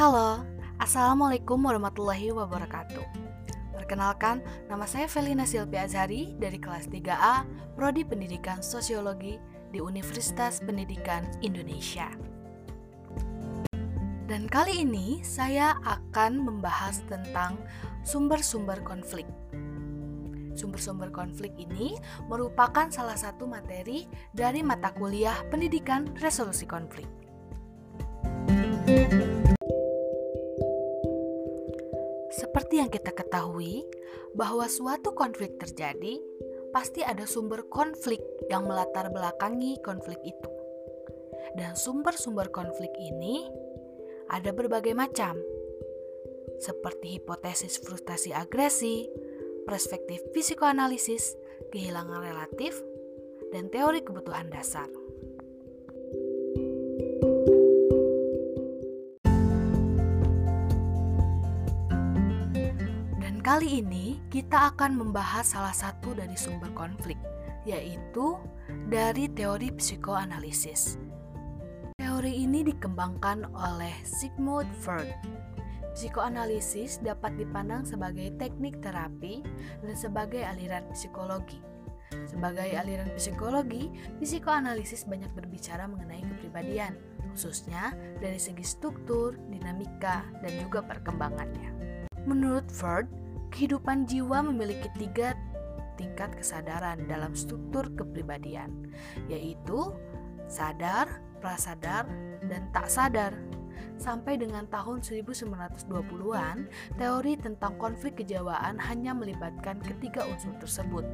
Halo, Assalamualaikum warahmatullahi wabarakatuh. Perkenalkan, nama saya Felina Silvi Azhari dari kelas 3A, Prodi Pendidikan Sosiologi di Universitas Pendidikan Indonesia. Dan kali ini saya akan membahas tentang sumber-sumber konflik. Sumber-sumber konflik ini merupakan salah satu materi dari mata kuliah Pendidikan Resolusi Konflik. Seperti yang kita ketahui, bahwa suatu konflik terjadi, pasti ada sumber konflik yang melatar belakangi konflik itu. Dan sumber-sumber konflik ini ada berbagai macam, seperti hipotesis frustasi agresi, perspektif psikoanalisis, kehilangan relatif, dan teori kebutuhan dasar. Kali ini kita akan membahas salah satu dari sumber konflik, yaitu dari teori psikoanalisis. Teori ini dikembangkan oleh Sigmund Freud. Psikoanalisis dapat dipandang sebagai teknik terapi dan sebagai aliran psikologi. Sebagai aliran psikologi, psikoanalisis banyak berbicara mengenai kepribadian, khususnya dari segi struktur, dinamika, dan juga perkembangannya. Menurut Freud, kehidupan jiwa memiliki tiga tingkat kesadaran dalam struktur kepribadian, yaitu sadar, prasadar, dan tak sadar. Sampai dengan tahun 1920-an, teori tentang konflik kejiwaan hanya melibatkan ketiga unsur tersebut.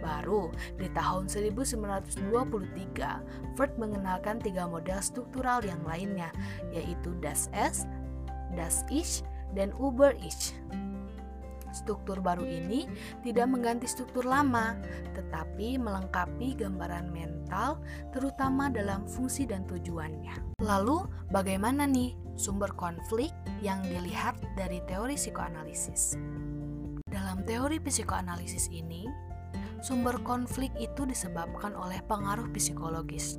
Baru di tahun 1923, Freud mengenalkan tiga model struktural yang lainnya, yaitu Das Es, Das Ich, dan Uber Ich. Struktur baru ini tidak mengganti struktur lama, tetapi melengkapi gambaran mental, terutama dalam fungsi dan tujuannya. Lalu, bagaimana nih sumber konflik yang dilihat dari teori psikoanalisis? Dalam teori psikoanalisis ini, sumber konflik itu disebabkan oleh pengaruh psikologis.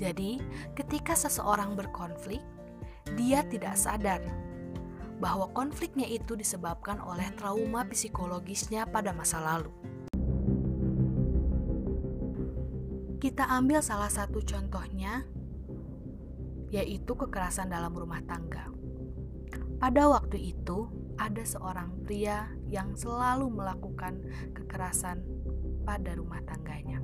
Jadi, ketika seseorang berkonflik, dia tidak sadar bahwa konfliknya itu disebabkan oleh trauma psikologisnya pada masa lalu. Kita ambil salah satu contohnya, yaitu kekerasan dalam rumah tangga. Pada waktu itu, ada seorang pria yang selalu melakukan kekerasan pada rumah tangganya.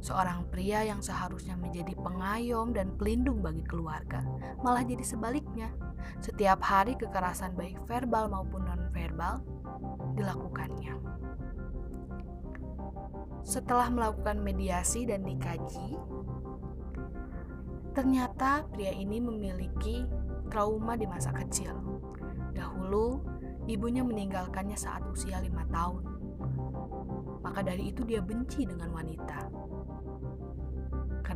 Seorang pria yang seharusnya menjadi pengayom dan pelindung bagi keluarga, malah jadi sebaliknya. Setiap hari kekerasan baik verbal maupun non-verbal dilakukannya. Setelah melakukan mediasi dan dikaji, ternyata pria ini memiliki trauma di masa kecil. Dahulu, ibunya meninggalkannya saat usia lima tahun. Maka dari itu dia benci dengan wanita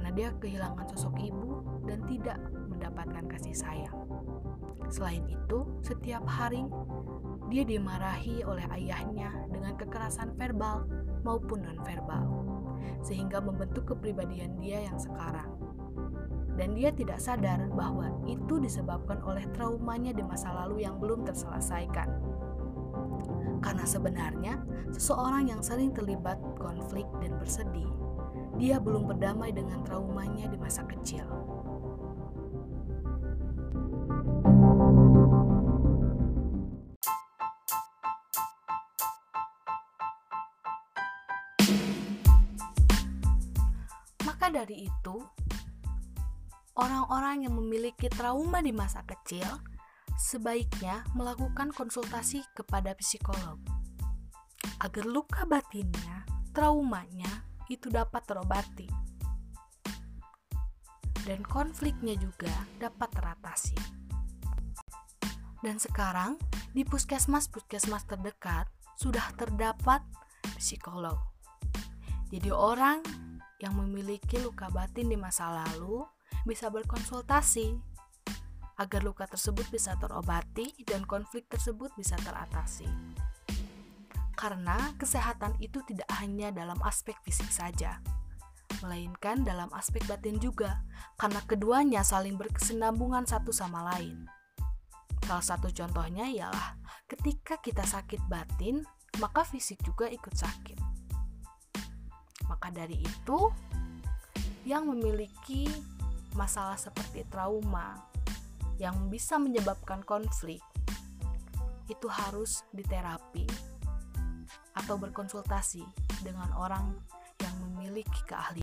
karena dia kehilangan sosok ibu dan tidak mendapatkan kasih sayang. Selain itu, setiap hari dia dimarahi oleh ayahnya dengan kekerasan verbal maupun nonverbal, sehingga membentuk kepribadian dia yang sekarang. Dan dia tidak sadar bahwa itu disebabkan oleh traumanya di masa lalu yang belum terselesaikan. Karena sebenarnya, seseorang yang sering terlibat konflik dan bersedih dia belum berdamai dengan traumanya di masa kecil. Maka dari itu, orang-orang yang memiliki trauma di masa kecil sebaiknya melakukan konsultasi kepada psikolog agar luka batinnya, traumanya itu dapat terobati dan konfliknya juga dapat teratasi. Dan sekarang di puskesmas-puskesmas terdekat sudah terdapat psikolog. Jadi orang yang memiliki luka batin di masa lalu bisa berkonsultasi agar luka tersebut bisa terobati dan konflik tersebut bisa teratasi. Karena kesehatan itu tidak hanya dalam aspek fisik saja, melainkan dalam aspek batin juga, karena keduanya saling berkesinambungan satu sama lain. Salah satu contohnya ialah ketika kita sakit batin, maka fisik juga ikut sakit. Maka dari itu, yang memiliki masalah seperti trauma yang bisa menyebabkan konflik itu harus diterapi atau berkonsultasi dengan orang yang memiliki keahlian.